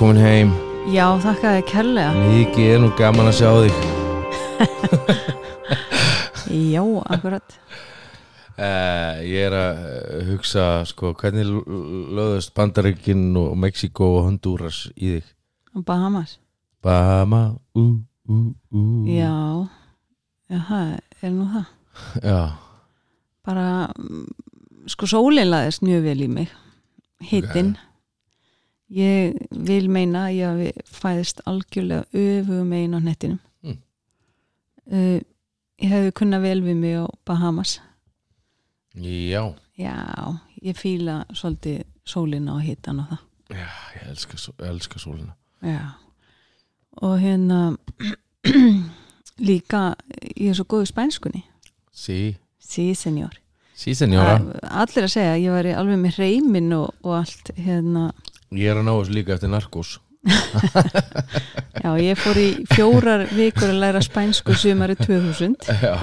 velkomin heim. Já, þakka þér kærlega. Mikið er nú gaman að sjá þig. Já, akkurat. Uh, Ég er að eh, hugsa sko, hvernig l- l- lögðust Bandaríkin og Mexiko og Honduras í þig? Bahamas. Bahama, ú, ú, ú. Já, það er nú það. Já, Bara, mm, sko sólinn laðist mjög vel í mig. Hittinn Ég vil meina að ég fæðist algjörlega öfugum megin á hnettinum. Mm. uh, Ég hefði kunnað vel við mig á Bahamas. Já, Já, ég fíla svolítið sólina og hittan og það. Já Ég elska, elska sólina. Já. Og hérna líka ég er svo góð í spænskunni. Sí, sí, senjór sí senjóra allir að segja ég var alveg með reymin og, og allt hérna Ég er að ná þessu líka eftir narkos já, ég fór í fjórar vikur að læra spænsku sumari 2000 Já,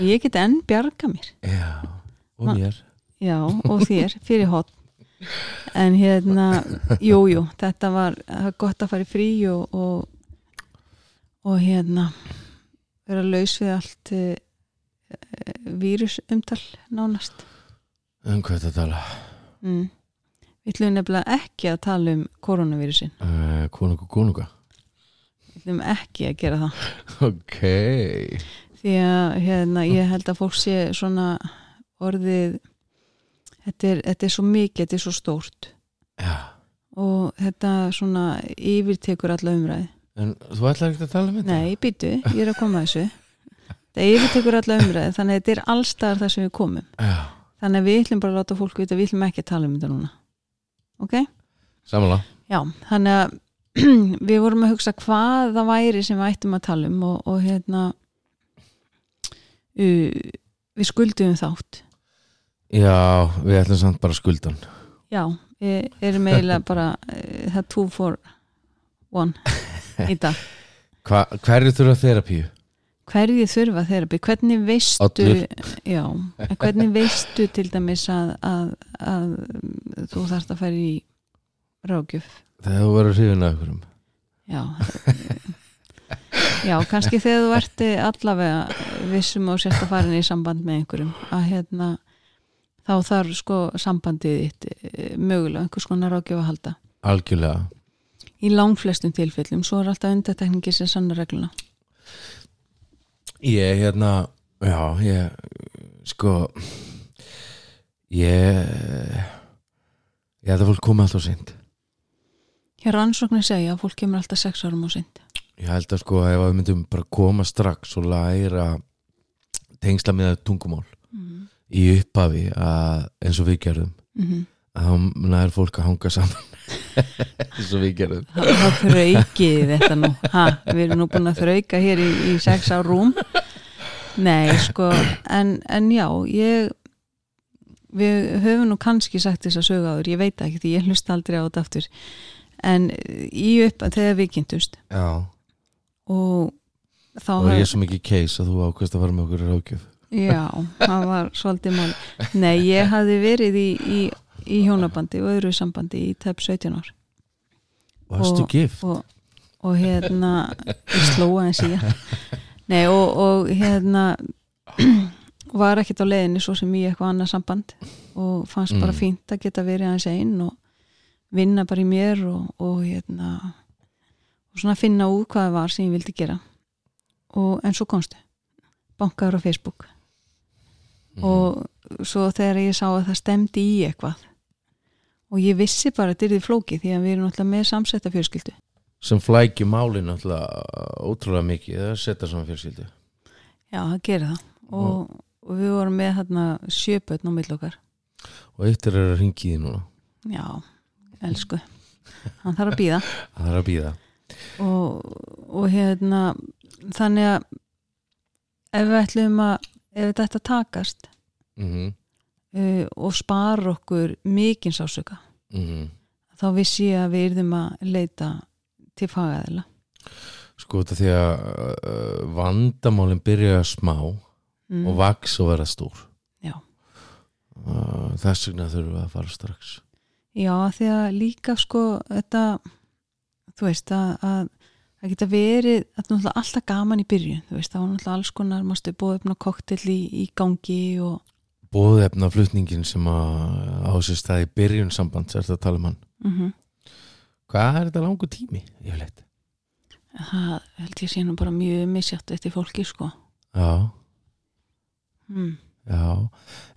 ég get enn bjarga mér. Já Og mér já, og þér, fyrir hot en hérna jújú, jú, þetta var gott að fara í frí og og, og hérna vera laus við allt e, vírusumtal nánast. Um hvað þetta tala? Mm. Við ætlum nefnilega ekki að tala um koronavírusin, uh, Konungu, konunga. Við ætlum ekki að gera það. Ok. Því að hérna, ég held að fólk sé svona orðið þetta er, þetta er svo mikið, þetta er svo stórt. Já. Og þetta svona yfirtekur alla umræði En þú ætlar ekki að tala um þetta? Nei, býtu, ég er að koma að þessu. Það yfirtekur alla umræði þannig að þetta er allstaðar þar sem við komum. Já, þannig að við ætlum bara að láta fólk vita við ætlum ekki að tala um þetta núna Ok? samanlega Já, þannig að við vorum að hugsa hvað það væri sem við ættum að tala um og, og hérna uh, við skuldum þátt Já, við ætlum samt bara skuldan Já, við erum eiginlega bara uh, það two for one í dag Hva, Hverju þurfa þerapíu? Hverju þurfa þerapi, hvernig veistu Allur. já, hvernig veistu til dæmis að, að, að þú þarft að fara í ráðgjöf? Þegar þú verður hrifin af ykkurum já já, kannski þegar þú ert allavega vissum og sérst að fara í samband með einhverjum að hérna þá þarf sko sambandið þitt eh, mögulega einhvers konar ráðgjöf að halda. Algjörlega. Í langflestum tilfellum, svo er alltaf undartekningi sem sannar regluna Ég, hérna, já, ég Sko Ég Ég held að fólk komi alltaf seint. Hér rannsóknir segja að fólk kemur alltaf sex árum og sind Ég held að sko ef við myndum bara koma strax og læra tengsla með tungumál mm í upphafi að, eins og við gerðum -hmm. að þá nær fólk að hanga saman eins og við gerðum. Það það þraukið þetta nú. Ha, Við erum nú búin að þrauka hér í, í sex á rúm. Nei, sko en, en já, ég við höfum nú kannski sagt þess að sögu áður, ég veit ekki því ég hlusta aldrei á þetta aftur. En í upp að þegar við kynntust. Já, og þá og ég er svo mikið case að þú ákvæmst að fara með okkur í ráðgjöf Já, það var svolítið mál Nei, ég hafði verið í, í, í hjónabandi og öðru sambandi í tæp 17 ár Varstu Og- gift? og, og hérna ég slóa eins í nei og, og hérna var ekkert á leiðinni svo sem í eitthvað annað samband og fannst bara Mm. fínt að geta verið aðeins einn og vinna bara í mér og, og hérna og svona finna út hvað það var sem ég vildi gera og en svo komstu bankaður á Facebook Mhm. og svo þegar ég sá að það stemdi í eitthvað og ég vissi bara að þetta er því flóki því að við erum alltaf með samsetta fjölskyldu. Sem flækju málin alltaf ótrúlega mikið það setja saman fjölskyldu. Já, það gerir það. Og, og við vorum með hérna sjöpötn á mill okkar. Og eittir er að ringi því núna. Já, elsku. Hann þarf að býða það er að býða og, og hérna þannig að ef við ætlum að ef þetta að takast mm uh, og spara okkur mikinn sásöka -hmm. þá vissi ég að við yrðum að leita til fagaðila sko þetta því að uh, vandamálin byrja smá mm. og vaks og vera stór Já. uh, þess vegna þurfum við að fara strax Já, því að líka sko þetta þú veist að, að það geta verið að náttúrulega alltaf gaman í byrjun þú veist, það var náttúrulega alls konar mástu búið upp koktel í, í gangi og Bóðefna flutningin sem að á sér stað í byrjun sambands er þetta að tala um hann? Mm Hvað er þetta langu tími? Ég veit það held ég sé nú bara mjög misjátt eftir fólki sko. Já, mm. já.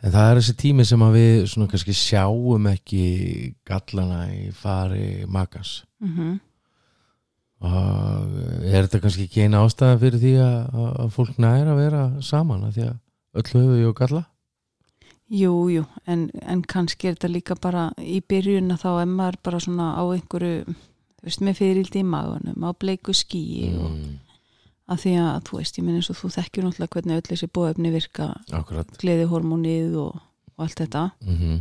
En það er þessi tími sem að við svona kannski sjáum ekki gallana í fari makans. Mm og er þetta kannski ekki eina ástæða fyrir því að, að fólk næra að vera saman? Af því að öll höfu jú galla Jú, jú, en, en kannski er þetta líka bara í byrjun að þá er maður bara svona á einhverju þú veist, með fyrildi í magunum á bleiku skýi og mm, að því að, þú veist, ég minn eins og þú þekkjur náttúrulega hvernig öll þessi bóefni virka gleðihormónið og, og allt þetta. Mm -hmm.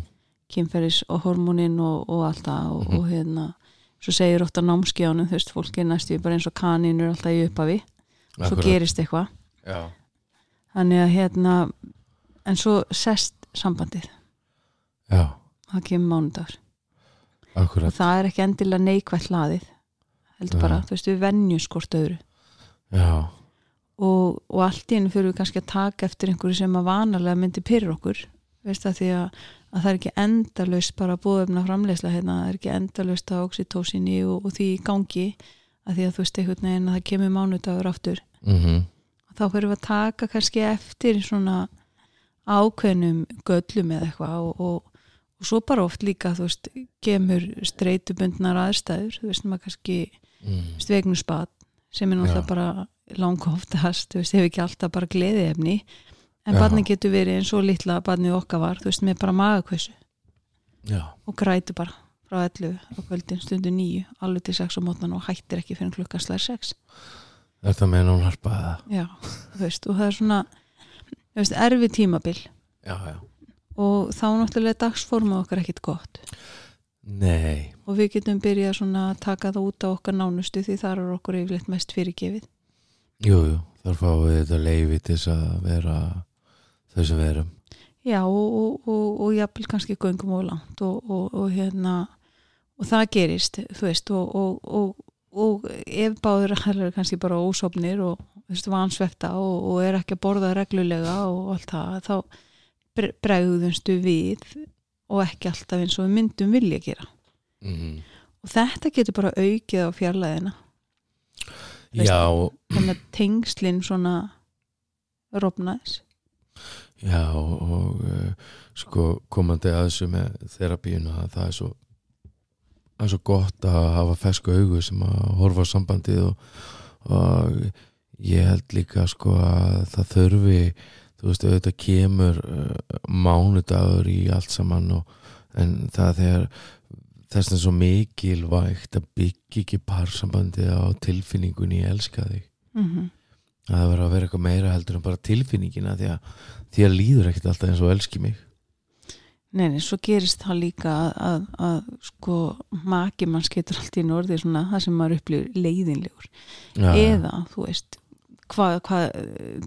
kynferðis og hormónin og, og allt það og, Mhm. og hérna svo segir ótt á námskjánu, þú veist, fólk er næstu bara eins og kaninur alltaf í uppafi svo gerist eitthvað. Já, þannig að hérna en svo sest sambandið. Já, það kemur mánudagur. Og akkurat það er ekki endilega neikvætt hlaðið heldur bara, þú veist, við venjum skort öðru. Já, og, og allt í hennu fyrir við kannski að taka eftir einhverju sem að vanalega myndi pyrr okkur veist að því að, að það er ekki endalaust bara búðefna framleysla hérna, það er ekki endalaust á oxytósinni og, og því í gangi að því að þú veist einhvern veginn að það kemur mánudagur aftur. Mm þá fyrir við að taka kannski eftir svona ákveðnum göllum eða eitthvað og, og, og svo bara oft líka þú veist, kemur streitubundnar aðstæður, þú veist, maður kannski mm. svegnusbad sem er náttúrulega Já. bara langa oftast, þú veist, hefur ekki alltaf bara gleði efni, en Já. barni getur verið eins og litla barnið okkar var þú veist, með bara magakvössu Já, og grætu bara frá 11 á kvöldin stundu 9, alveg til 6 á mótnan og hættir ekki fyrir klukkan slæðir 6 þetta með hún harpa eða já, þú veist, og það er svona veist, erfi tímabil. Já, já. Og þá náttúrulega dagsforma okkar ekkit gott. Nei, og við getum byrjað svona að taka það út á okkar nánustu því þar er okkur yfirleitt mest fyrirgefið. Jú, jú, þar fáum við þetta leifi til þess að vera þau sem við erum. Já, og, og, og, og jafnvel kannski göngum og langt og, og, og hérna og það gerist, þú veist og, og, ef báður eru kannski bara ósopnir og vansvefta og, og er ekki að borða reglulega og allt það þá bre- bregðumstu við og ekki alltaf eins og við myndum vilja gera. Mm. og þetta getur bara aukið á fjarlæðina. Já, þannig að tengslinn svona rofnaðis já og uh, sko komandi að þessu með þerapíuna að það er svo það er svo gott að hafa fesku augu sem að horfa á sambandið og, og ég held líka sko að það þurfi þú veist auðvitað kemur uh, mánudagur í allt saman og, en það þegar þess að svo mikilvægt að byggja ekki parsambandi á tilfinningunni ég elska þig mm -hmm. að það verður að vera eitthvað meira heldur en bara tilfinningina því að því að líður ekkert alltaf eins og elski mig Nei, nei, svo gerist það líka að, að, að sko maki manns getur allt í norði svona það sem maður upplifir leiðinlegur. Já, eða, þú veist hvað hva,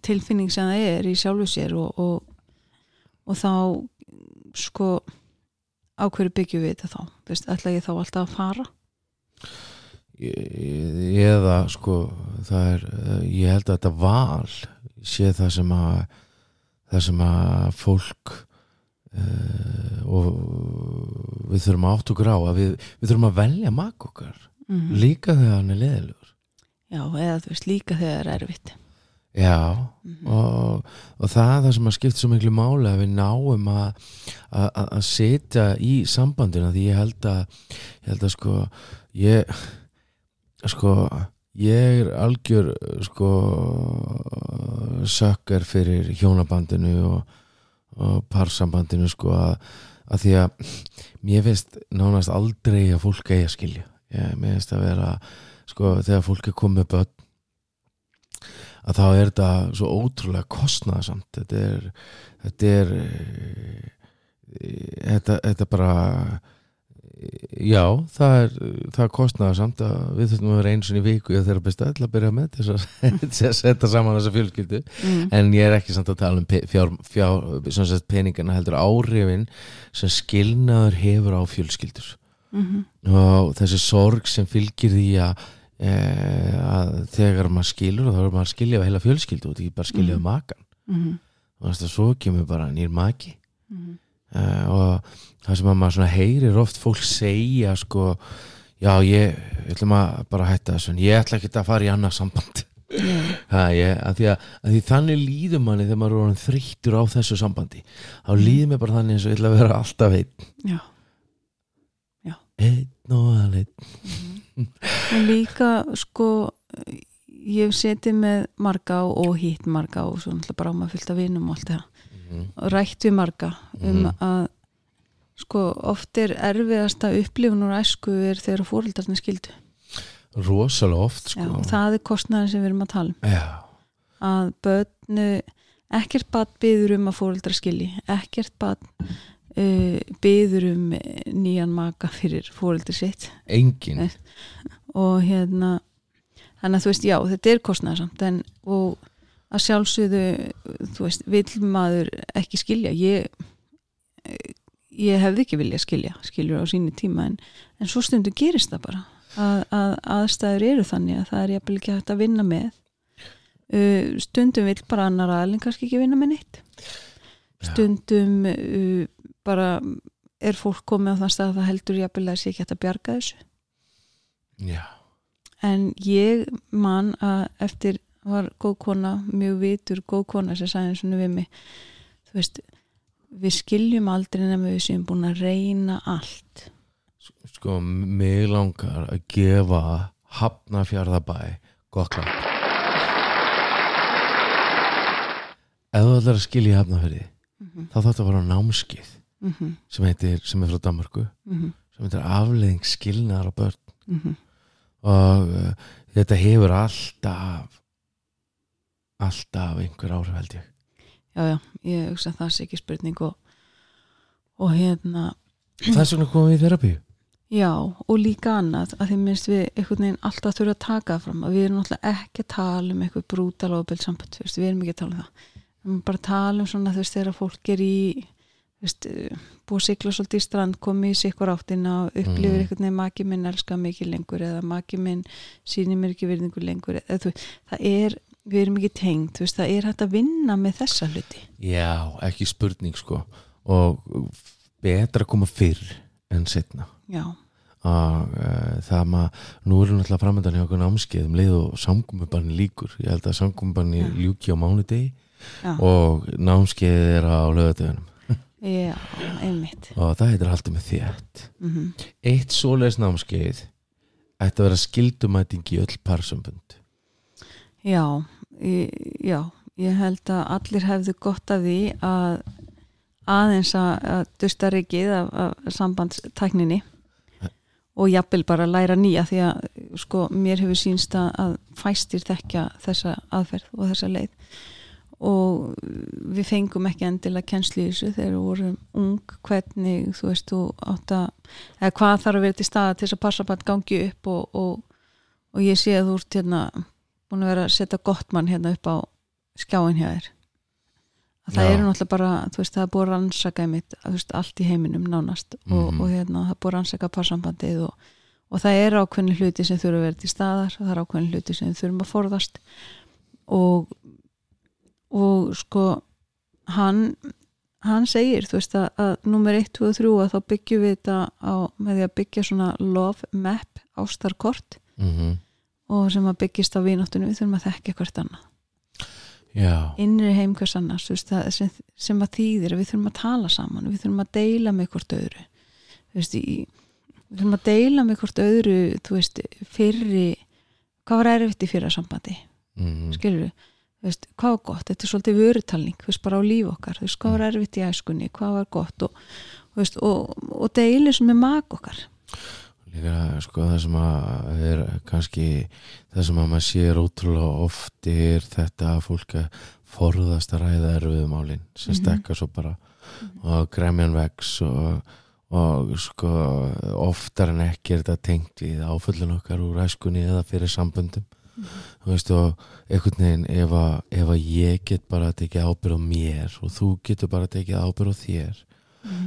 tilfinning sem það er í sjálfu sér og, og, og þá sko á hverju byggjum við þetta þá? Veist, ætla ég þá alltaf að fara? Eða sko það er, ég held að þetta val sé það sem að það sem að fólk uh, og við þurfum að átt okkur á að við, við þurfum að velja mak okkar mm líka þegar hann er leðilegur Já, eða þú veist líka þegar það er erfitt. Já mm og, og það er það sem að skipta svo miklu máli að við náum að, að, að- að setja í sambandina því ég held að ég held að sko ég sko ég er algjör sko sökkar fyrir hjónabandinu og, og parsambandinu sko að, að því að mér finnst nánast aldrei að fólk eigi að skilja. Ég, mér finnst að vera sko þegar fólk er komið börn að þá er þetta svo ótrúlega kostnaðsamt þetta er þetta er eh, þetta, þetta bara já, það er er kostnaðarsamt að við þurfum að vera eins og í viku eða þeirra besta til að byrja með til að, að setja saman þessa fjölskyldu mm. en ég er ekki samt að tala um fjár, fjár, peningana heldur áhrifin sem skilnaður hefur á fjölskyldur mhm, og þessi sorg sem fylgir því að, e, að þegar maður skilur þá er maður að skilja heila fjölskyldu og ekki bara skilja við Mhm. makan mhm, og þess að svo kemur bara nýr maki mhm. E, og það sem að maður heyrir oft fólk segja sko já ég ætlum að bara hætta þessu ég ætla ekki að fara í annað samband. Já, ha, ég, að, því að, að því þannig líður manni þegar maður er orðin þreyttur á þessu sambandi. Þá líður mér bara þannig eins og ég ætla að vera alltaf einn. Já. Einn og alveg og líka sko ég hef setið með marga og, hitt marga og svo náttúrulega bara á maður fyllt af vinum og allt það Mhm. og rætt við marga um Mhm. að sko oft er erfiðasta upplifun úr æsku er þegar fóreldarnir skildu rosalega oft sko Já, og það er kostnæðin sem við erum að tala um Já. að börnu ekkert bad byður um að fóreldra skilji ekkert bad uh, byður um nýjan maka fyrir fóreldri sitt engin Nei. og hérna þannig að þú veist, já, þetta er kostnæðsamt en, og að sjálfsögðu þú veist, vill maður ekki skilja. Ég ég hefði ekki viljað skilja skiljur á síni tíma en, en svo stundu gerist það bara að, að aðstæður eru þannig að það er jafnvel ekki hægt að vinna með. Uh, stundum vill bara annar aðlinn kannski ekki vinna með neitt. Stundum uh, bara er fólk komið á þann stað að það heldur jafnvel að sé ekki hægt að bjarga þessu. Já. en ég man að eftir var góð kona, mjög vitur góð kona sem sagði svona við mig þú veist, við skiljum aldrei nema við séum búin að reyna allt sko mig langar að gefa Hafnarfjarðabæ gott klapp ef þú ætlar að skilja Hafnarfjörði mm -hmm. þá þátt að fara á námskið Mm -hmm. sem heitir, sem er frá Danmarku Mm sem heitir afleðing skilnaðar á börn -hmm. og uh, þetta hefur alltaf alltaf einhver áhrif held ég. Já, já, ég hugsa að það sé ekki spurning og, og hérna. Þess vegna komum við í þerapíu já, og líka annað að því minnst við einhvern veginn alltaf þurfa að taka það fram að við erum náttúrulega ekki að tala um eitthvað brútal og samband, þú veist, við erum ekki að tala um það. Við bara tala um svona veist þegar fólk er í veist, búið að sigla svolítið í strand komið í sikkur áttina og upplifir Mhm. einhvern veginn maki minn elska mikið lengur eða maki minn sýnir mér ekki virðingu lengur eða, þú, það er, við erum ekki tengd þú veist, það er hægt að vinna með þessa hluti. Já, ekki spurning sko. Og betra að koma fyrr en setna já, og uh, það maður nú erum náttúrulega framöndan hjá okkur námskeið um leið og samgumbanni líkur ég held að samgumbanni Já. ljúki á mánudegi já, og námskeið er á lögadögunum já, einmitt. Og það heitir haldið með þétt. Mm eitt svoleiðis námskeið ætti að vera skildumæting í öll parsambund Já, já, ég held að allir hefðu gott af því að aðeins að, dusta rikið af, af sambandstækninni. Og jafnvel bara læra nýja því að sko mér hefur sínst að, að fæstir þekkja þessa aðferð og þessa leið. Og við fengum ekki endilega kennslu í þessu þegar við vorum ung hvernig þú veist þú átt að eða hvað þarf að vera til staða til þess að passa bara að gangi upp og, og, og ég sé að þú ert hérna búin að vera að setja gott mann hérna upp á skjáin hjá þér að það Já. eru náttúrulega bara, þú veist, það er búið að rannsaka einmitt, þú veist, allt í heiminum nánast og, Mhm. og hérna, það er búið að rannsaka parsambandið og, og það er ákveðni hluti sem þurfa að vera til staðar það er ákveðni hluti sem þurfum að forðast og og sko hann hann segir, þú veist, að, að nummer 1, 2 og 3 að þá byggjum við þetta á, með því að byggja svona love map ástarkort mm og sem að byggist á vináttunum við þurfum að þekka hvert annað. Já, innri heim hvers annars veist, sem, sem að þýðir að við þurfum að tala saman við þurfum að deila með hvort öðru. Veist, í, við þurfum að deila með hvort öðru þú veist, fyrri hvað var erfitt í fyrra sambandi? Mm skilur við, veist, hvað var gott? Þetta er svolítið vörutalning, bara á líf okkar. Veist, hvað var erfitt í æskunni, hvað var gott? Og, og, og deili sem er mag okkar líka sko það sem að er kannski það sem að maður sér ótrúlega oft er þetta að fólk að forðast að ræða erfiðu málin sem Mhm. stekka svo bara og gremjan vex og, og sko oftar en ekki er þetta tengt við áföllun okkar úr æskunni eða fyrir samböndum þú veist og einhvern veginn ef að, ef að ég get bara tekið ábyrð á mér og þú getur bara tekið ábyrð á þér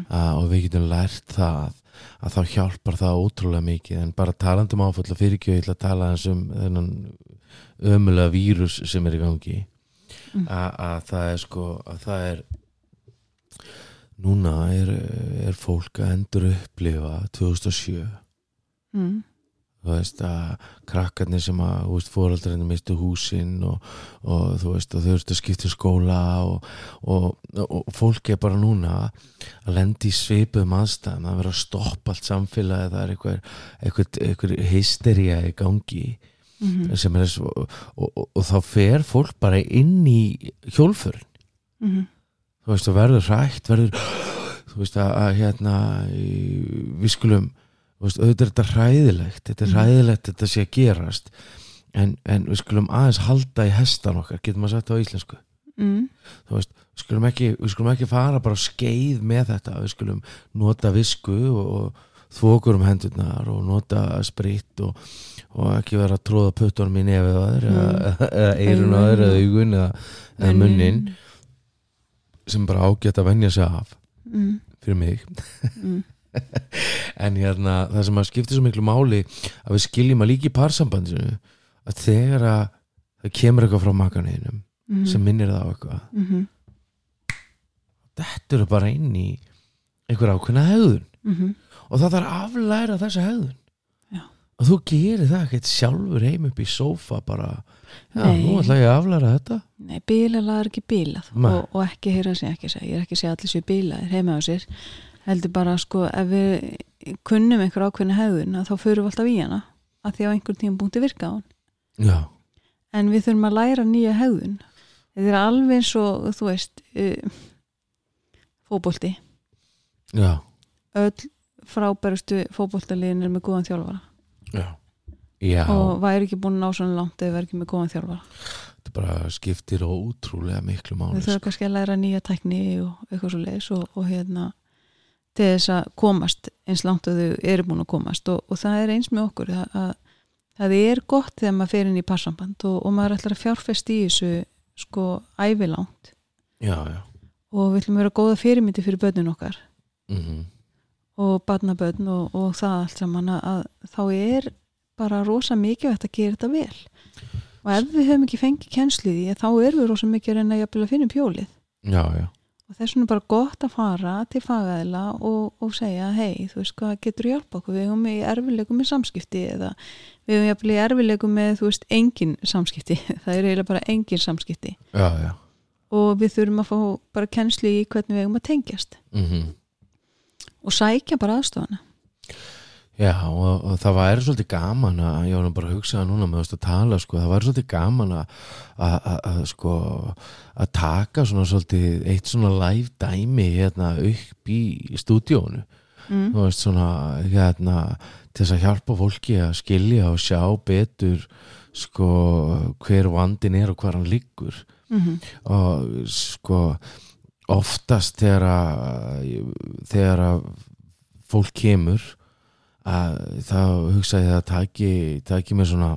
að, og við getum lært það að þá hjálpar það ótrúlega mikið en bara talandum áfall og fyrirgjöð ég ætla að tala um þennan ömulega vírus sem er í gangi Mm. að, að það er sko að það er núna er, er fólk að endur upplifa 2007 mm. Þú veist að krakkarnir sem að þú veist, fóraldarinn mistu húsin og, og þú veist og þau eru að skipta um skóla og, og, og fólk er bara núna að lendi í svipuðum aðstæðum að vera að stoppa allt samfélagi það er eitthvað, eitthvað, eitthvað hystería í gangi Mm er svo, og, og, og þá fer fólk bara inn í hjólfurinn -hmm. þú veist og verður hrætt verður þú veist að, að hérna í- við skulum veist, auðvitað er þetta hræðilegt þetta er Mhm. hræðilegt þetta sé að gerast en, en við skulum aðeins halda í hestan okkar getur maður sagt það á íslensku mm. þú veist, við skulum ekki, við skulum ekki fara bara á skeið með þetta við skulum nota visku og, og þvokur um hendurnar og nota spritt og, og ekki vera að tróða puttunum í nefið á þér eða, eirun þér eða augun eða, eða munnin sem bara ágætt að venja sig af mm. fyrir mig Mm. en hérna það sem að skiptir svo miklu máli að við skiljum að líka í parsambandinu að þegar að það kemur eitthvað frá makaninum Mm. sem minnir það á eitthvað mm -hmm. þetta eru bara inn í einhver ákveðna hegðun Mm -hmm. og það þarf aflæra þessa hegðun Já. og þú gerir það ekkert sjálfur heim upp í sófa bara já, Nei. nú ætla ég að aflæra þetta Nei, bílalag er ekki bílað og, og ekki heyra ég ekki segja, ég er ekki segja allir sér bílaðir heima á sér heldur bara sko ef við kunnum einhver ákveðna hefðun að þá förum við alltaf í hana að því á einhvern tíma búin virka á hann. Já, en við þurfum að læra nýja hefðun þetta er alveg eins og þú veist uh, fótbolti. Já, öll frábærustu fótboltaliðin er með góðan þjálfara. Já. Já, og væri ekki búin að ná svona langt ef við væri ekki með góðan þjálfara. Þetta bara skiptir ótrúlega miklu máli við þurfum kannski að læra nýja tækni og eitthvað svo leiðis og, og hérna til þess að komast eins langt og þau eru búin að komast og, og það er eins með okkur að, að það er gott þegar maður fer inn í passamband og, og maður ætlar að fjárfest í þessu sko ævilangt. Já, já. Og við ætlum að vera góða fyrirmyndi fyrir börnin okkar mm og barnabörn og, og það allt saman að, að þá er bara rosa mikið að gera þetta vel. Og ef við höfum ekki fengið því þá erum við rosa mikið að reyna að finna pjólið já, já, og þess vegna er bara gott að fara til fagæðila og, og segja hei, þú veist hvað getur hjálpa okkur? Við höfum í erfileikum með samskipti eða við höfum jafnvel í erfileikum með þú veist engin samskipti, það er eiginlega bara engin samskipti. Já, já. og við þurfum að fá bara kennslu í hvernig við höfum að tengjast. Mm og sækja bara aðstofana Já, og, og það væri svolítið gaman að, ég var bara að hugsa núna með þess að tala, sko, það væri svolítið gaman að, sko, að taka svona svolítið eitt svona live dæmi hérna upp í stúdíónu, mm. þú veist svona hérna til þess að hjálpa fólki að skilja og sjá betur sko hver vandin er og hvar hann liggur. Mm og sko oftast þegar að þegar að fólk kemur að þá hugsa ég að taki, taki mér svona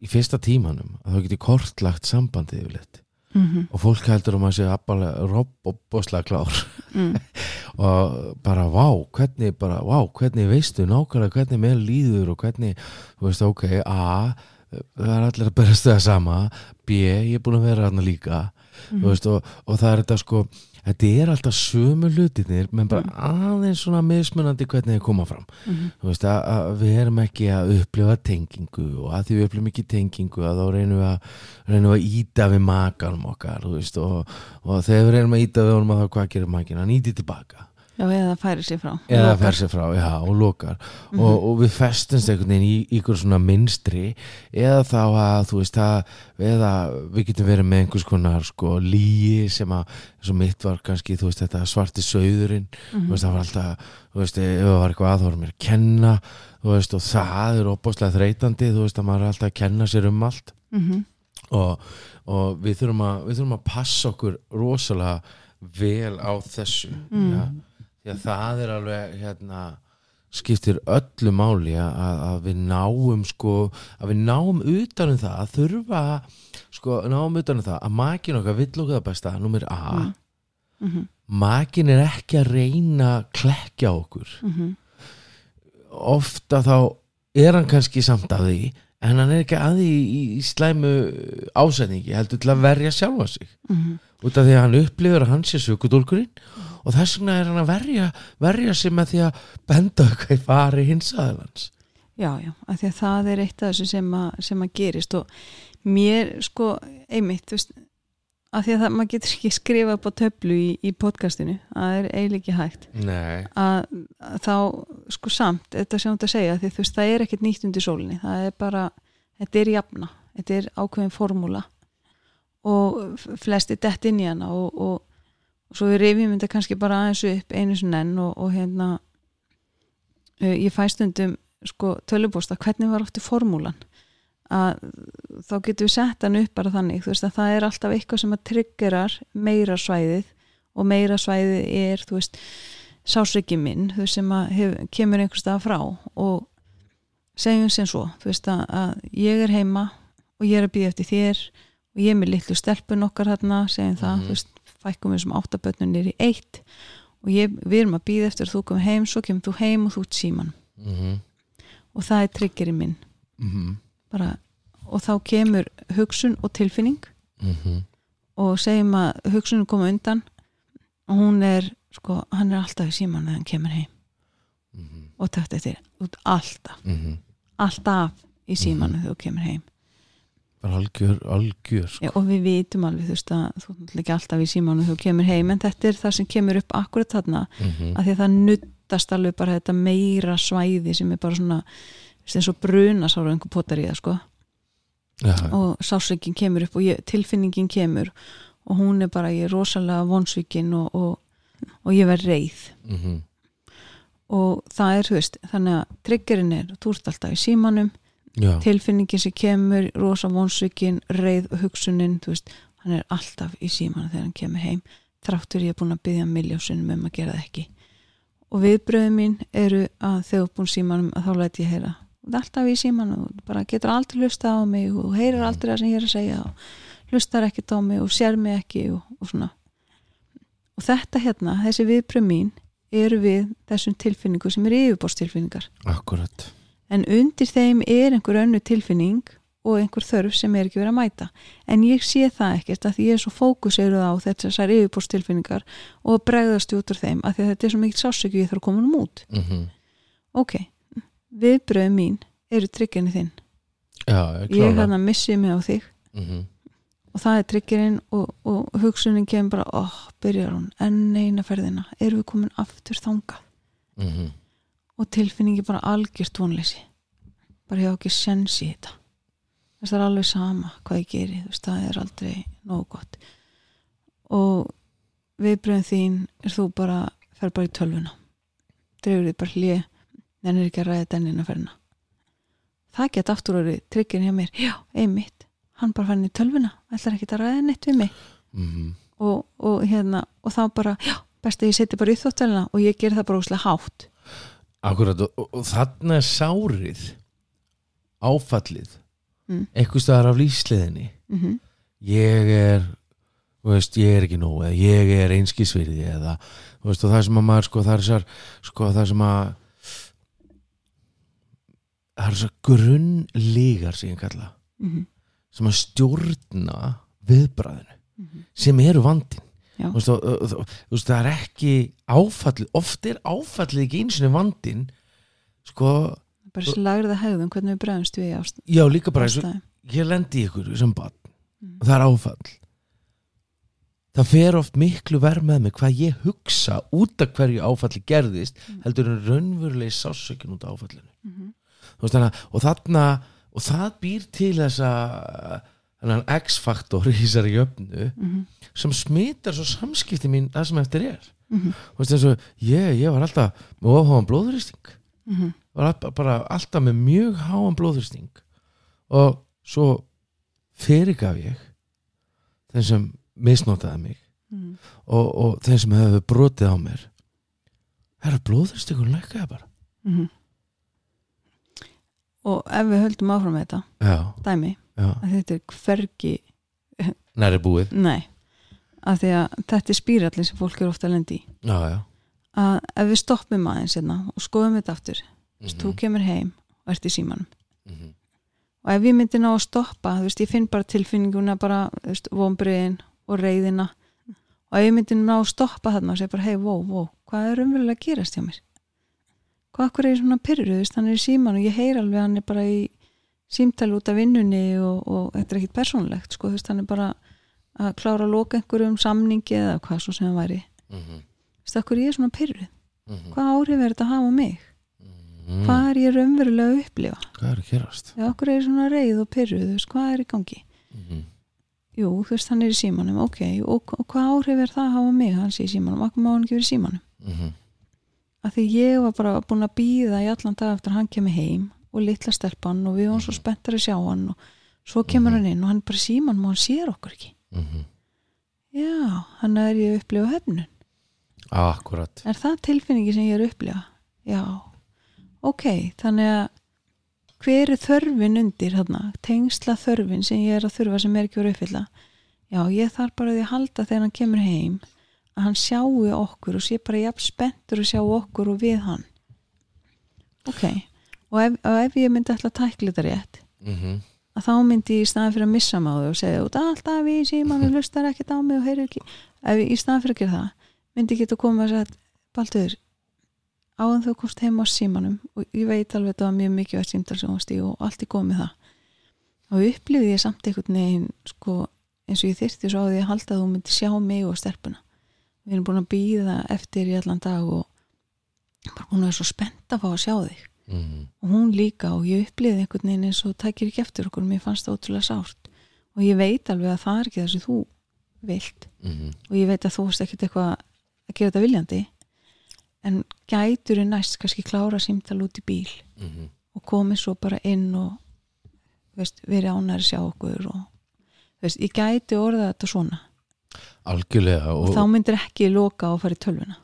í fyrsta tímanum að þá geti kortlagt sambandið yfirleitt. -hmm. og fólk heldur um að sé abbalega robb og boslega klár. Mm. og bara vá, hvernig bara, vá, hvernig veistu nákvæmlega hvernig mér líður og hvernig þú veist, ok, A það er allir að berast það sama. B, ég er búin að vera þarna líka. Þú veist, og, og það er þetta sko þetta er alltaf sömu hlutinir menn bara aðeins svona mismunandi hvernig þeir koma fram. Mhm. þú veist, að, að við erum ekki að upplifa tengingu og að því við upplifum ekki tengingu að þá reynum við að, reynum að íta við makanum okkar veist, og, og þegar við reynum að íta við honum að þá hvað gerir makin, hann íti tilbaka Já, eða færi sér frá. Eða fer sér frá, já, og lokar. Og, og við festumst einhvern veginn í ykkur svona minstri eða þá að þú veist að eða við getum verið með einhvers konar sko líi sem að eins og mitt var kannski, þú veist, þetta svarti sauðurinn, Mhm. þú veist, það var alltaf þú veist, ef það var eitthvað að þá var mér að kenna þú veist, og það er opáslega þreytandi, þú veist, að maður er alltaf að kenna sér um allt. Mhm. og, og við, þurfum að, við þurfum að passa okkur rosalega vel á þessu Mm. Að það er alveg hérna, skiptir öllu máli að, að við náum sko, að við náum utanum það að þurfa sko, náum utanum það að makin okkar vill okkur það besta, nummer A. Mhm. makin er ekki að reyna að klekja okkur. Mhm, ofta þá er hann kannski samt að því en hann er ekki að því í, í slæmu ásetningi heldur til að verja sjálfa sig. Mhm. út af því að hann upplifur að hann sé sökudólkurinn og þess vegna er hann að verja, verja sig með því að benda eitthvað í fari hins aðeins Já, já, af því að það er eitt af þessu sem að, sem að gerist. Og mér sko einmitt, þú veist af því að það, maður getur ekki skrifað upp á töflu í, í podcastinu, það er eiginlega ekki hægt. Að, að þá sko samt, þetta sem þú ert að segja því þú veist, það er ekkert nýtt undir sólinni. Það er bara, þetta er jafna. Þetta er ákveðin formúla. Og flesti dett inn í hana og, og, og svo við rifjum þetta kannski bara aðeins upp einu sinni enn og, og hérna uh, ég fæ stundum sko tölubósta, hvernig var aftur formúlan? Að þá getum við sett hann upp bara þannig, þú veist að það er alltaf eitthvað sem að triggerar meira svæðið og meira svæðið er, þú veist sásriki minn, þú veist sem að hef, kemur einhvers stað frá. Og segjum sem svo, þú veist að, að ég er heima og ég er að býða eftir þér og ég er með litlu stelpun okkar hérna, segjum það, Mhm. þú veist fækkum við sem áttabötnunir í eitt. Og ég, við erum að býða eftir að þú komið heim svo kemur þú heim og þú ert síman mm og það er triggerinn minn. -hmm. bara, og þá kemur hugsun og tilfinning. Mm og segjum að hugsunin koma undan. Og hún er sko, hann er alltaf í síman þegar hann kemur heim. Og takt eftir, alltaf. Alltaf í símanu þegar þú kemur heim algjör, algjör sko. Já, og við vitum alveg þú veist að þú er ekki alltaf í þegar þú kemur heim en þetta er það sem kemur upp akkurat þarna mm að því að það nuttast alveg bara þetta meira svæði sem er bara svona eins og bruna sára einhver potar í það sko. Ja, og sásökin kemur upp og ég, tilfinningin kemur og hún er bara, ég er rosalega vonsvíkin og, og, og ég verð reið. Mm og það er, þú veist, þannig að triggerinn er, þú ert alltaf í símanum já, tilfinningin sem kemur, rosa vonsvíkin reið og hugsunin, veist hann er alltaf í símanum þegar hann kemur heim þráttur ég er búin að byggja miljósunum um að gera það ekki. Og viðbröðu mín eru að þegar þú er búin símanum að þá læti ég heyra. Þú ert alltaf í símanum, bara getur aldrei hlusta á mig og heyrir aldrei það sem ég er að segja og hlustar ekkert á mig og sér mig ekki og, og svona. Og þetta hérna, þessi viðbröð mín eru við þessum tilfinningu sem er yfirbórstilfinningar akkurat en undir þeim er einhver önnu tilfinning og einhver þörf sem er ekki verið að mæta. En ég sé það ekkert að ég er svo fókuseruð á þessar yfirbórstilfinningar og bregðast út úr þeim að því að þetta er svo mikið sásöku ég þarf að koma um út. Mm ok, viðbröðu mín eru trygginni þinn. Já, ég klára hann að missi mig á þig. Mm og það er tryggirinn og, og hugsunin kemur bara, óh, byrjar hún enn eina ferðina, erum við komin aftur þangað? -hmm. Og tilfinningi bara algjört vonleysi. Bara ég á ekki sens í þetta. Það er alveg sama hvað ég geri þú veist, það er aldrei nógu gott. Og viðbröðin þín er þú bara fer bara í tölvuna. Dreifur þið bara hlið nennir ekki að ræða dennina ferðina það get aftur orðið tryggin hjá mér. Já, einmitt, hann bara fann í tölvuna ætlar ekki að ræða neitt við mig. Mm og, og hérna og þá bara, já, best að ég seti bara í þóttelina og ég ger það bara úslega hátt Akkurat og, og, þarna er sárið áfallið Mm. eitthvað staðar af lífsliðinni mm ég er veist, ég er ekki nóg eða ég er einskisvirði eða veist, það sem að maður sko, það er þessar sko, það sem að það er þessar grunnlígar sem ég kalla -hmm. sem að stjórna viðbræðinu Mhm. sem eru vandin Þú veist, það er ekki áfallið, oft er áfallið ekki eins og vandin sko, bara þessi lagriða hegðum hvernig við bregðumst við ást- já líka bara eins og ég lendi ykkur sem barn. Mm. og það er áfall. Það fer oft miklu verð með mig hvað ég hugsa út af hverju áfalli gerðist Mm. heldur en raunverulegi sásökin út af áfallinu. Veist, þannig, að- og þarna og það býr til þessa þennan X-faktor í þessari jöfnu Mhm. sem smitar svo samskipti mín það sem eftir er Mhm. Þú veist eins og ég, ég var alltaf með ofháðan blóðuristing Mhm. var all- bara alltaf með mjög háan blóðuristing og svo fyrirgaf ég þeim sem misnotaði mig Mhm. og, og þeim sem hefur brotið á mér það er blóðuristingur lækkaði bara Mhm. og ef við höldum áfram þetta já, dæmi, að þetta er hvergi næri búið. Nei, af því að þetta er spírallin sem fólk er ofta að lendi í. Já, já. Að ef við stoppum aðeins hérna og skoðum þetta aftur Mhm. þú kemur heim og ert í símanum. Mhm. og ef ég myndi ná að stoppa þú veist, ég finn bara tilfinninguna bara, þú veist, vombriðin og reyðina og ef ég myndi ná að stoppa þarna og segja bara, hei, wow, wow hvað er umverulega að gerast hjá mér? Hvað akkur er svona pyrruð, þú veist, hann er í síman og ég heyr alveg hann er bara í símtali út af vinnunni og, og þetta er ekkit persónlegt, sko, þú veist, hann er bara að klára að loka einhverjum samningi eða hvað svo sem hann væri, Mhm. þú veist, akkur er ég svona pyrruð Mhm. hvað áhrif er þetta að hafa mig Mhm. hvað er ég raunverulega að upplifa hvað er að gerast Já, okkur er svona reið og pyrruð, þú veist, hvað er í gangi? Mhm. Jú, þú veist, hann er í símanum, ok, og, og hvað áhrif er það að hafa mig, hann sé í símanum, okkur má hann ekki verið í símanum? Mhm. Af því ég var bara búin að býða í allan dag eftir að hann kemur heim og litla stelpan og við varum svo spenntar að sjá hann og svo kemur hann inn og hann er bara í símanum og hann sér okkur ekki. Mhm. Já, hann er ég að upplifa höfnun. akkurat Er það tilfinningi sem ég er að upplifa? Já, ok, þannig að hver er þörfin undir þarna, tengsla þörfin sem ég er að þurfa sem er ekki verið uppfylla já, ég þarf bara því að halda þegar hann kemur heim að hann sjáu okkur og sé bara jafn spenntur að sjá okkur og við hann ok og ef, og ef ég myndi alltaf tækla þetta rétt Mhm. að þá myndi ég í staðan fyrir að missa máðu og segja út alltaf í síman og hlustar ekkert á mig og heyrir ekki. Ef ég í staðan fyrir að gera það myndi ég geta að koma og segja Baldur, áðan þú komst heim á símanum og ég veit alveg að þetta var mjög mikið að símtal sem varst í og allt er komið það. Og upplifði ég samt einhvern veginn sko, eins og ég þyrfti svo á því að halda að þú myndi sjá mig og stelpuna. Við erum búin að býða eftir í allan dag og bara að vera svo spennt að fá að sjá þig Mhm. og hún líka og ég upplifði einhvern veginn eins og tækir ekki eftir okkur og mér fannst það ótrúlega sárt og ég veit alveg að það er ekki það sem þú vilt Mhm. og ég veit að þú veist ekkert eitthvað að gera þetta viljandi en gætur er næst kannski klára símtal út í bíl Mhm. og komið svo bara inn og veist, verið ánæri sjá okkur og veist, ég gæti orða þetta svona algjörlega og, og, þá myndir ekki loka og fara í tölvuna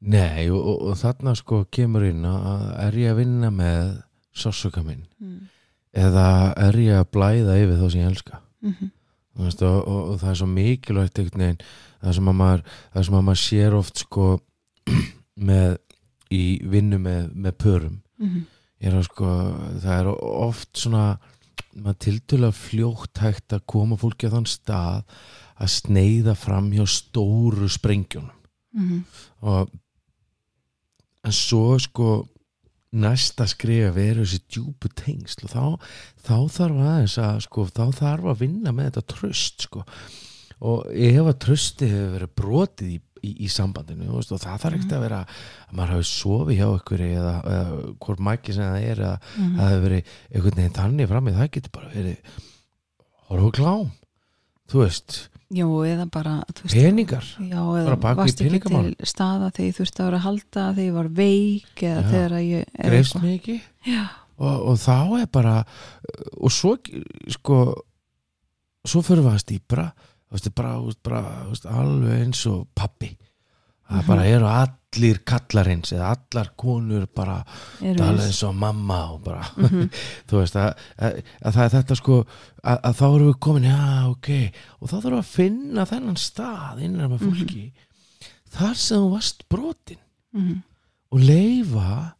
nei, og, og, og þarna sko kemur inn að er ég að vinna með sásuka minn mm. eða er ég að blæða yfir þá sem ég elska Mm -hmm. Veist, og, og, það er svo mikilvægt einhvern veginn það sem að maður, sem að maður sér oft sko með í vinnu með, með pörum Mm ég er sko það er oft svona maður tildulega fljótt hægt að koma fólki á þann stað að sneiða fram hjá stóru sprengjunum -hmm. og en svo sko næsta skrifa veru þessi djúpu tengsl og þá, þá þarf aðeins að sko, þá þarf að vinna með þetta tröst sko. Og ef að trösti hefur verið brotið í, í, í sambandinu veist, og það þarf ekkert að vera að maður hafi sofið hjá ykkur eða, eða hvort mæki sem það er eða Mhm. það hefur verið einhvern veginn þannig fram í það getur bara verið horfa á klám þú veist, eða bara veist, peningar Já, Bara eða bak við varst ekki peningamál. staða þegar ég þurfti að vera að halda þegar ég var veik eða Já. þegar ég greifst mig ekki Já, og, og þá er bara og svo sko svo fyrir við að stýpra bara, bara alveg eins og pappi það Mhm. bara eru allir kallarins eða allar konur bara eru alveg eins og mamma og bara Mhm. þú veist að, að, að það er þetta sko að, að þá erum við komin, já ok og þá þurfum við að finna þennan stað innan með fólki þar sem þú varst brotin. Mhm. og leifa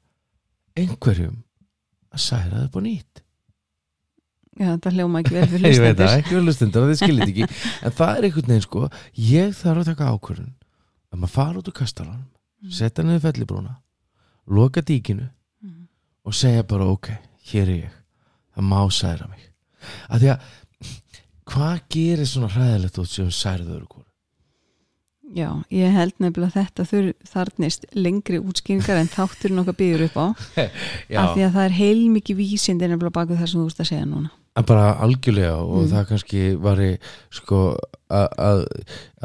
einhverjum að særa þau á nýtt. Já, þetta hljóma ekki vel fyrir ég veit það, hlustendur. ekki vel hlustendur og þið skiljið ekki. En það er einhvern veginn sko ég þarf að taka ákvörðun um að fara út úr kastalanum setja niður fellibrúna loka díkinu Mhm. og segja bara ok, hér er ég. Það má særa mig. Að því að hvað gerir svona hræðilegt út sem særður hvort Já, ég held nefnilega þetta þur, þarnist lengri útskýringar en þátturinn okkar býður upp á. Af því að það er heilmikið vísindi nefnilega baku það sem þú veist að segja núna. En bara algjörlega og Mm. það kannski var sko að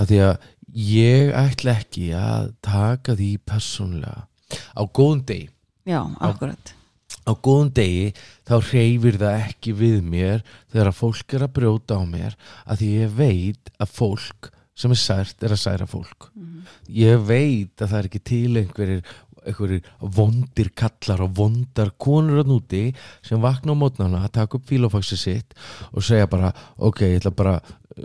því að ég ætla ekki að taka því persónlega á góðum degi. Já, akkurat. á góðum degi þá hreyfir það ekki við mér þegar að fólk er að brjóta á mér að því ég veit að fólk sem er sært er að særa fólk. Mhm. ég veit að það er ekki til einhverjir einhverjir vondir kallar og vondar konur að núti sem vakna á mótnana að taka upp fílofaxi sitt og segja bara ok, ég ætla bara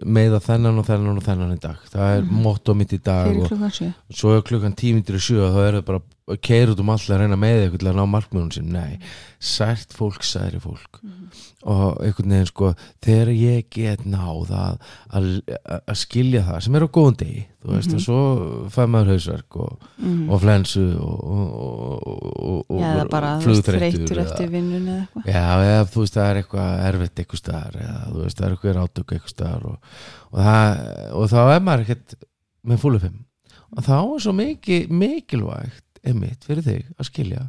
meða þennan og þennan og þennan í dag. Það er mm. motto mitt í dag og svo er klukkan tímindir í sjö þá er það bara að keira út um allir að reyna með eitthvað til að ná markmjörnum sin nei, sært fólk, særi fólk og einhvern veginn sko þegar ég get náð að, að, að skilja það sem er á góðum degi þú veist, og svo fæ maður hausverk og, og flensu og, og, og, og Já, eða bara þú veist, flugþreyttur þreytur eða- eftir vinnun eða eitthvað. Já, eða þú veist, það er eitthvað erfitt eitthvað staðar eða þú veist, það er eitthvað átök eitthvað staðar og, og, og þá er maður ekkert með fúlu fimm. Og þá er svo mikið, mikilvægt einmitt fyrir þig að skilja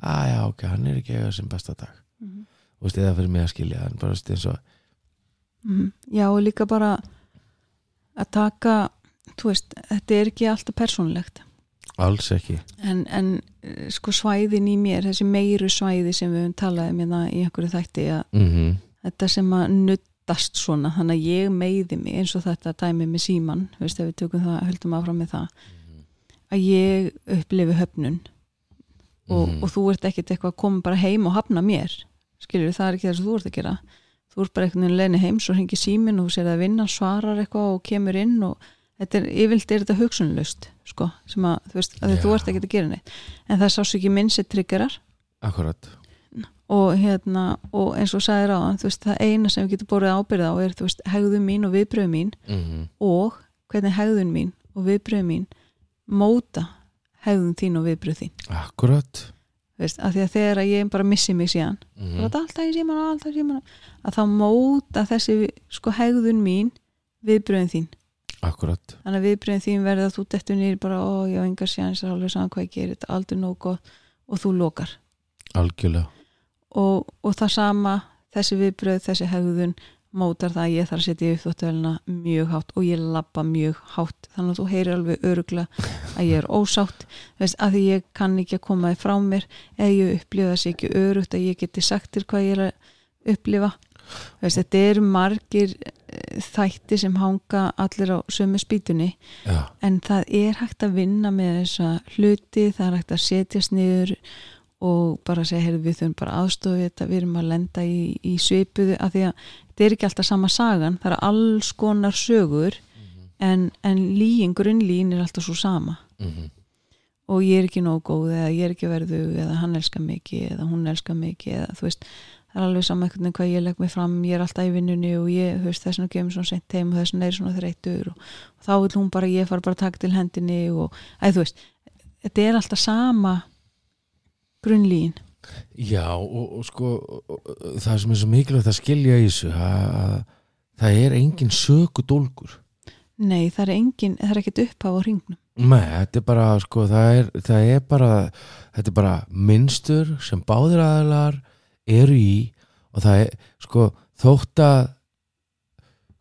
að já, ok, hann er ekki eiga sem besta dag. Mhm. þú veist, eða fyrir mig að skilja en bara eins og, Mhm. Já, og líka bara að taka þú veist, þetta er ekki alltaf persónulegt. Alls ekki. En, en eh, sko svæðin í mér þessi meiru svæði sem við höfum talað um hérna í einhverju þætti að mm þetta sem að nuttast svona þannig að ég meiði mig eins og þetta dæmi með síman, veist, við tökum það höldum áfram með það að ég upplifi höfnun. Og, Mhm. og þú ert ekkert eitthvað að koma bara heim og hafna mér skilur það er ekki það sem þú ert að gera. Þú ert bara einhvern veginn leini heim svo hringi símin og þú sér að vinna, svarar eitthvað og kemur inn og þetta er, yfirlt er þetta hugsunlust sko, sem að þú veist, að þú ert ekkert að gera neitt. En það sá svo ekki minn sem triggerar. Akkurat. Og hérna, og eins og ráðan þú veist, það eina sem við getum borðið ábyrða á er, veist, hegðun mín og viðbröð mín mm og hvernig hegðun mín og viðbröð mín móta hegðun þín og viðbröð þín. Akkurat veist, af því að þegar að ég bara missi mig síðan mm þetta alltaf í síman og alltaf í síman að þá móta þessi sko hegðun mín viðbröðin þín. Akkurat. Þannig að viðbröðin þín verða að þú dettur nýr bara, ó, ég á engar séans alveg saman hvað ég gerir, þetta er aldrei nóg gott og þú lokar. Algjörlega. Og, og það sama þessi viðbröð, þessi hegðun mótar það að ég þarf að setja upp þóttvelina mjög hátt og ég lappa mjög hátt. Þannig að þú heyrir alveg öruglega að ég er ósátt. Veist, að ég kann ekki að koma þið frá mér eða ég upplifa þessi ekki örugt að ég geti sagt þér hvað ég er að upplifa. Veist, þetta eru margir eh, þætti sem hanga allir á sömu spýtunni já, en það er hægt að vinna með þessa hluti, það er hægt að setjast niður og bara segja, heyrðu við þurfum bara aðstofi þetta, við erum að lenda í, í svipuðu, af því að þetta er ekki alltaf sama sagan, það er alls konar sögur en, en líin, grunnlín er alltaf svo sama. Mm og ég er ekki nóg góð eða ég er ekki verðug eða hann elskar mikið eða hún elskar mikið eða þú veist, það er alveg sama einhvern veginn hvað ég legg mig fram, ég er alltaf í vinnunni og ég, þú veist, þess vegna kemur svona sent heim og þess vegna er svona þreytur og, og þá vil hún bara, ég fara bara að taka til hendinni og, æ, þú veist, þetta er alltaf sama grunnlín Já, og, og sko það sem er svo mikilvægt að skilja í þessu að það er engin sökudólgur nei, það er engin, það er ekkert upphaf á hringnum Nei, þetta er bara sko, það er, það er bara þetta er bara minnstur sem báðir aðilar eru í og það er sko þótt að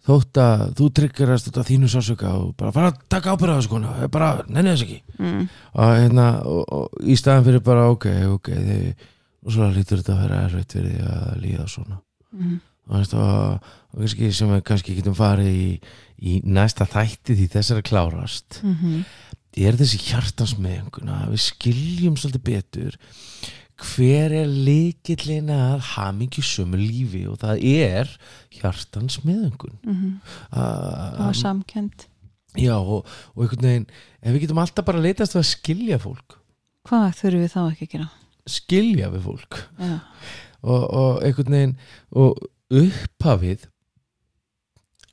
þótt að þú tryggirast af þínu sásöka og bara fara að taka ábyrða þessu konu, það er bara, nenni þess ekki mm. og hérna og, og, í staðan fyrir bara ok, ok þið, og svo lítur þetta að vera erfitt fyrir því að líða svona Mm. og, veist, og kannski sem við kannski getum farið í, í næsta þætti því þessar að klárast. Mm -hmm. er þessi hjartansmeðinguna við skiljum svolítið betur hver er líkillin að hamingju sömu lífi og það er hjartansmeðingun Mm það var samkend já og, og einhvern veginn ef við getum alltaf bara leitast við að skilja fólk. Hvað þurfum við þá ekki að gera? Skilja við fólk. Já, og, og einhvern veginn og upphafið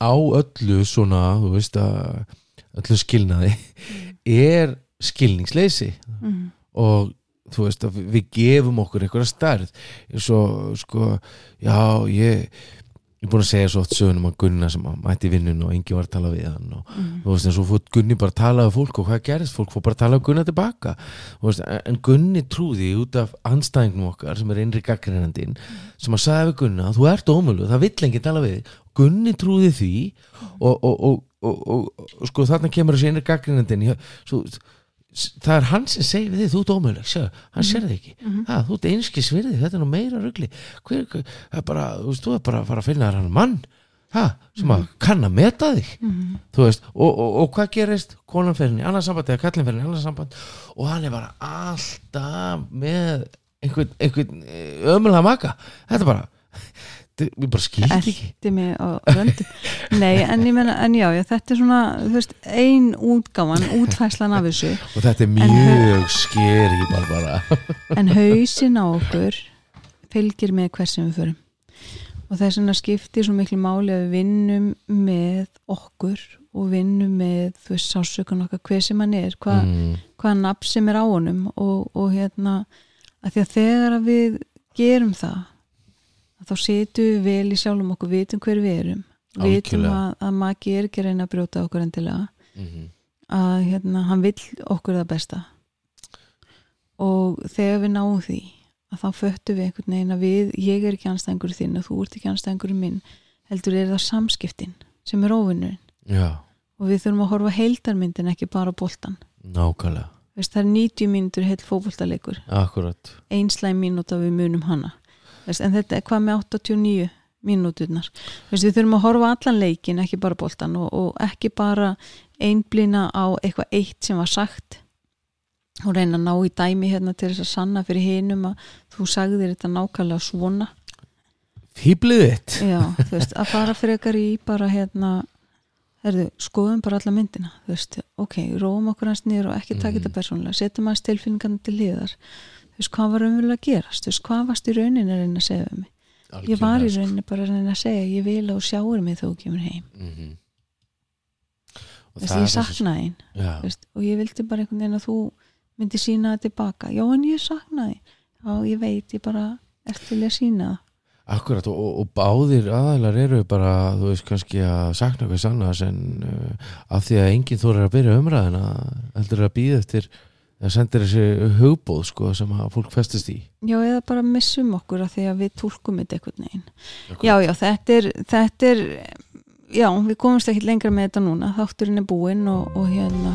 á öllu svona þú veist að öllu skilnaði er skilningsleysi mm. og þú veist að við- gefum okkur einhverja stærð eins og sko já ég ég er búin að segja svo oft sögunum að Gunna sem að mætti vinnun og engi var að tala við hann og Mm. þú veist eins og fór Gunni bara að tala við fólk og hvað gerist, fólk fór bara að tala við Gunna tilbaka veist, en- en Gunni trúði út af anstæðingum okkar sem er innri gaggreinandinn sem að sagði við Gunna þú ert ómölu, það vill enginn tala við. Gunni trúði því og, og, og, og, sko þarna kemur þessi innri gaggreinandinn svo, það er hann sem segir við þig þú ert ómölu, sjá, hann sér þig ekki. Mhm. ha, þú ert einskis virði, þetta er nú meira rugli. Hver, það er bara, þú veist, þú er bara að fara að finna hann mann ha, sem að kann að meta þig. Mhm. þú veist, og, og, og hvað gerist? Konan fyrir henni, annað samband eða kallin fyrir henni annað samband og hann er bara alltaf með einhvern, einhvern ömulega maka. Þetta er bara við bara skildi ekki. Nei, en ég menna, en já, já, þetta er svona þú veist, ein útgáfan, útfæslan af þessu. Og þetta er mjög skeri bara en hausin á okkur fylgir með hversum við förum. Og þess vegna skiptir svo miklu máli að við vinnum með okkur og vinnum með þú veist sásökun okkar hver sem hann er hvað, mm, hvaða nafn sem er á honum. Og, og hérna að því að þegar að við gerum það að þá situm við vel í sjálfum okkur vitum hver við erum. Vitum Algjörlega. að, að maki er ekki að reyna að brjóta okkur endilega. Mm, að hérna, hann vill okkur það besta. Og þegar við náum því að þá föttum við einhvern veginn að við ég er ekki anstæðingur þinn og þú ert ekki anstæðingur minn heldur er það samskiptin sem er óvinnurinn já, og við þurfum að horfa heildarmyndin ekki bara á boltan nákvæmlega. Veist, það er 90 mínútur heill fótboltalegur. Akkurat, einslæg mínúta við munum hana Veist, en þetta er hvað með 89 mínúturnar. Veist, við þurfum að horfa allan leikin ekki bara boltan og, og ekki bara einblina á eitthvað eitt sem var sagt og reyna að ná í dæmi hérna til þess að sanna fyrir hinum að þú sagðir þetta nákvæmlega svona. Fýblið þitt. Já, þú veist, að fara frekar í bara hérna herðu, skoðum bara alla myndina þú veist, ok, róum okkur hans niður og ekki taka Mhm. þetta persónulega, setjum hans tilfinningarna til hliðar þú veist, hvað var raunverulega að gerast? Þú veist, hvað varst í rauninni að reyna að segja við mig? Ég var í sko. rauninni bara að reyna að segja ég vil þú sjáur mig þú kemur heim. Mhm. Og þú veist, það ég er þessi- saknaði þú veist, og ég vildi bara einhvern veginn að þú myndi sína það tilbaka, já en ég saknaði já, ég veit, ég bara er til í að sína það. Akkurat og, og, og báðir aðalar eru bara þú veist kannski að sakna hvers annars en uh, af því að enginn þórar að byrja umræðina heldur að býða eftir það sendir þessi hugbóð sko sem að fólk festist í Já, eða bara missum okkur að því að við túlkum þetta einhvern veginn. Já, já, þetta er, þetta er, já, við komumst ekki lengra með þetta núna, þátturinn er búinn og, og hérna,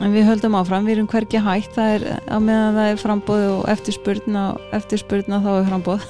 en við höldum áfram, við erum hvergi hægt, það er, á meðan það er frambóð og eftirspurna, eftirspurna þá er frambóð.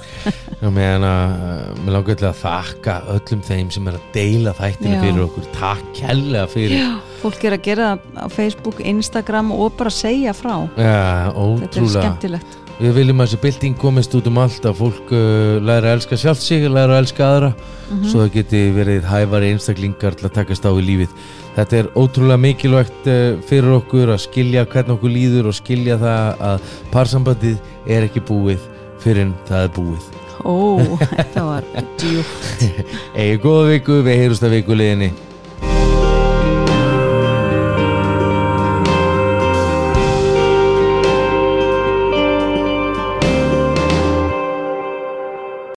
Já, meðan að uh, mér langar til að þakka öllum þeim sem er að deila þættinu Já. fyrir okkur takk kærlega fyrir Já, fólk er að gera á Facebook, Instagram og bara segja frá. Já, Þetta er skemmtilegt. Við viljum að þessi bylting komist út um allt að fólk uh, læra að elska sjálft sig læra að elska aðra Mhm. svo það geti verið hæfari einstaklingar til að takast á í lífið þetta er ótrúlega mikilvægt uh, fyrir okkur að skilja hvernig okkur líður og skilja það að parsambandið er ekki búið fyrir en það er búið Ó, þetta var djúpt. Egið góða viku, við heyrumst að vikuleginni